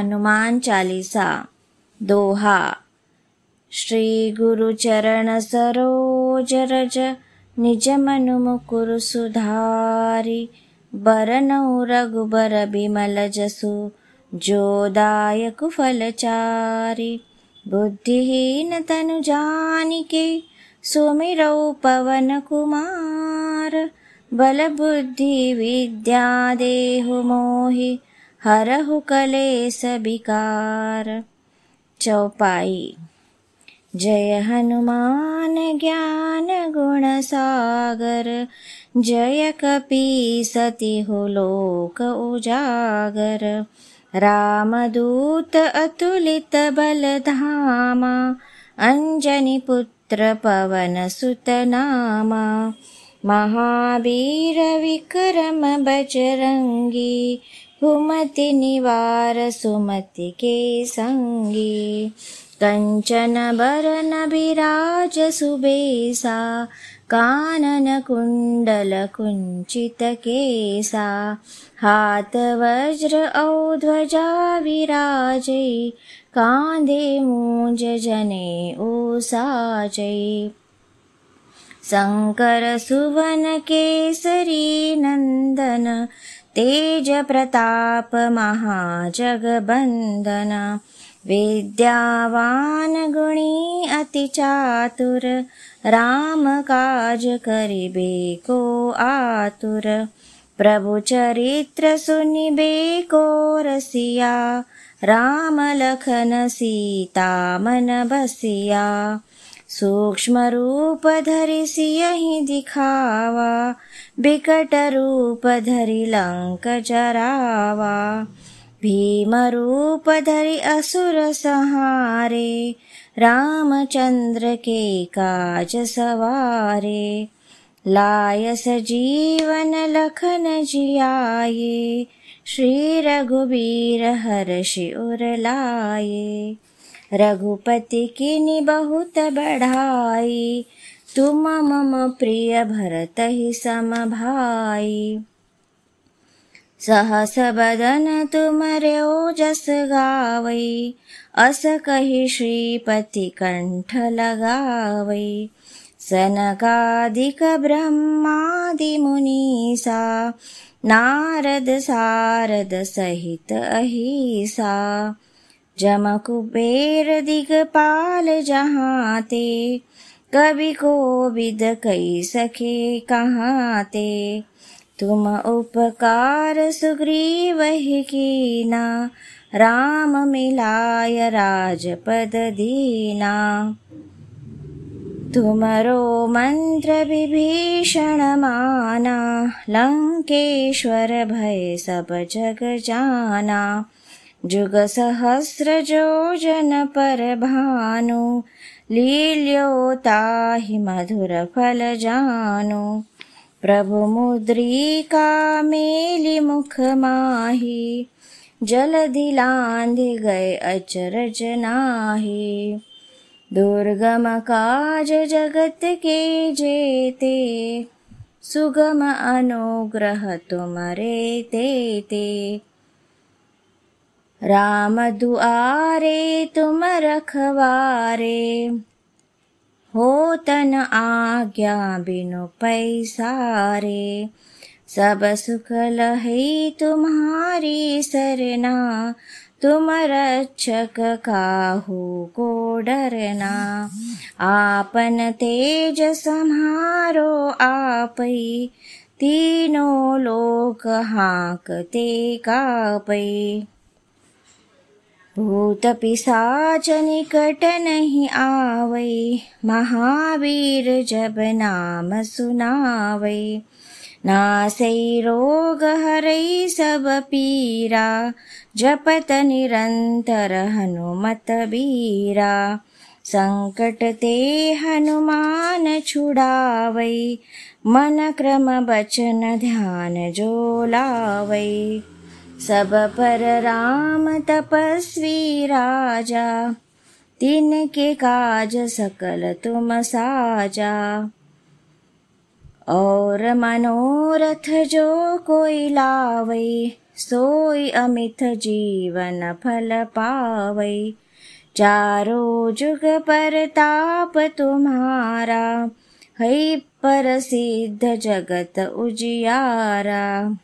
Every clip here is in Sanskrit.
हनुमान चालीसा दोहा। श्री गुरु चरण सरोज रज निज मनु मुकुरु सुधारि बरनौ रघुबर बिमल जसु जोदायक फलचारि बुद्धिहीन तनु जानिके सुमिरौ पवन कुमार बल बुद्धि विद्या देहु मोहि हरहु कलेस बिकार चौपाई। जय हनुमान ज्ञान गुण सागर। जय कपी सति लोक उजागर। रामदूत अतुलित बल धामा अञ्जनि पुत्र पवन सुत नामा। महावीर विक्रम बजरङ्गी हुमति निवार सुमति के सङ्गी कञ्चन बरन विराज सुबेसा कानन कुण्डल कुञ्चित केसा। हात वज्र औध्वजा विराजै कान्धे मूज जने ऊसाजै शङ्कर सुवन केसरी नन्दन तेज प्रताप महाजगबन्दन विद्यावान गुणी अति चातुर राम काज आतुर। प्रभु चरित्र सुनिबे को रसिया। राम लखन सीता मन बसिया सूक्ष्म रूप धरि सियहि दिखावा बिकट रूप धरि लङ्क जरावा भीम रूप धरि असुर संहारे रामचन्द्र के काज सवारे लायस जीवन लखन जियाये श्री रघुबीर हर्षि उर लाये रघुपति किनि बहुत बढ़ाई। तुम मम प्रिय भरत ही सम भाई। सहस बदन तुम रो जस गावई अस कही श्रीपति कंठ लगावई सनकादिक ब्रह्मादि मुनीसा नारद सारद सहित अहिसा जम कुबेर दिगपाल जहाँ कवि को कई सखे कहाँ ते तुम उपकार सुग्रीव ही कीना राम मिलाय राजपद दीना। तुमरो मन्त्र विभीषण माना लङ्केश्वर भय सब जग जाना जुग सहस्र जो जन पर भानु लील्यो ताहि मधुर फल जानु प्रभु मुद्रिका मेलि मुख माहि जल दिलांध गए अचरज नाही दुर्गम काज जगत के जेते सुगम अनुग्रह तुमरे ते राम दुआरे तुम रखवारे। हो तन आज्ञा बिनु पैसारे। सब सुख लहे तुम्हारी सरना। तुम रक्षक काहू को डरना। आपन तेज सम्हारो आपै। तीनों लोक हाकते कापै भूत पिशाच निकट नहीं आवै महावीर जब नाम सुनावै नासै रोग हरै सब पीरा जपत निरन्तर हनुमत बीरा संकट ते हनुमान छुडावै मन क्रम बचन ध्यान जो लावै सब पर राम तपस्वी राजा तिनके काज सकल तुम साजा। और मनोरथ जो कोई लावै, सोई अमित जीवन फल पावै। चारो जुग पर ताप तुम्हारा, है पर सिद्ध जगत उजियारा।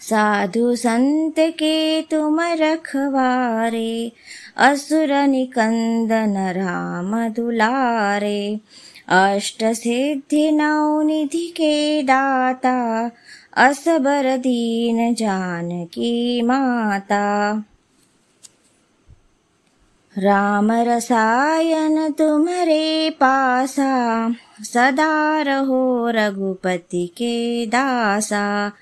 साधु संत के तुम रखवारे असुर निकंदन राम दुलारे। अष्ट सिद्धि नौ निधि के दाता असबर दीन जान की माता। राम रसायन तुम्हारे पासा सदा रहो रघुपति के दासा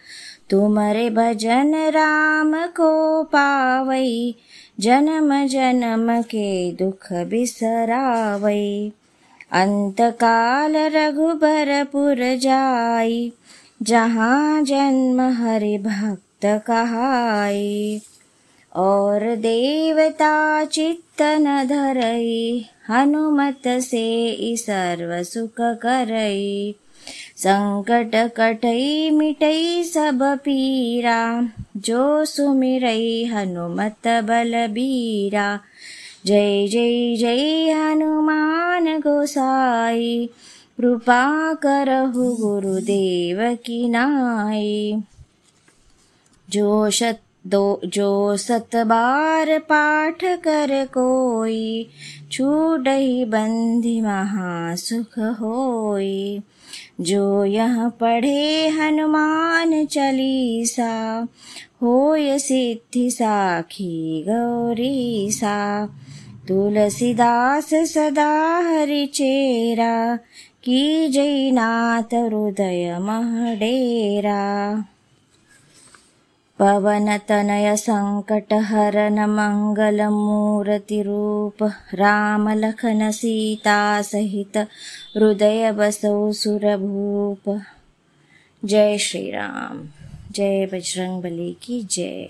तुमरे भजन राम को पावई, जन्म जन्म के दुख बिसरावई। अंत काल रघुबरपुर जाई, जहाँ जन्म हरि भक्त कहाई। और देवता चित्तन धरई, हनुमत से सर्व सुख करई। संकट कटई मिटई सब पीरा, जो सुमिरई हनुमत बलबीरा जय जय जय हनुमान गोसाई, कृपा करहु गुरुदेव की नाई। जो शत, दो, जो सत बार पाठ कर कोई छूटई बंधि महासुख होई। जो यह पढ़े हनुमान चालीसा होय सिद्धि साखी गौरीसा। तुलसीदास सदा हरिचेरा की जयनाथ हृदय महडेरा पवनतनय सङ्कटहरन मङ्गलमूर्तिरूप रामलखन सीता सहित हृदय बसौ सुरभूप। जय श्रीराम। जय बजरंग बली की जय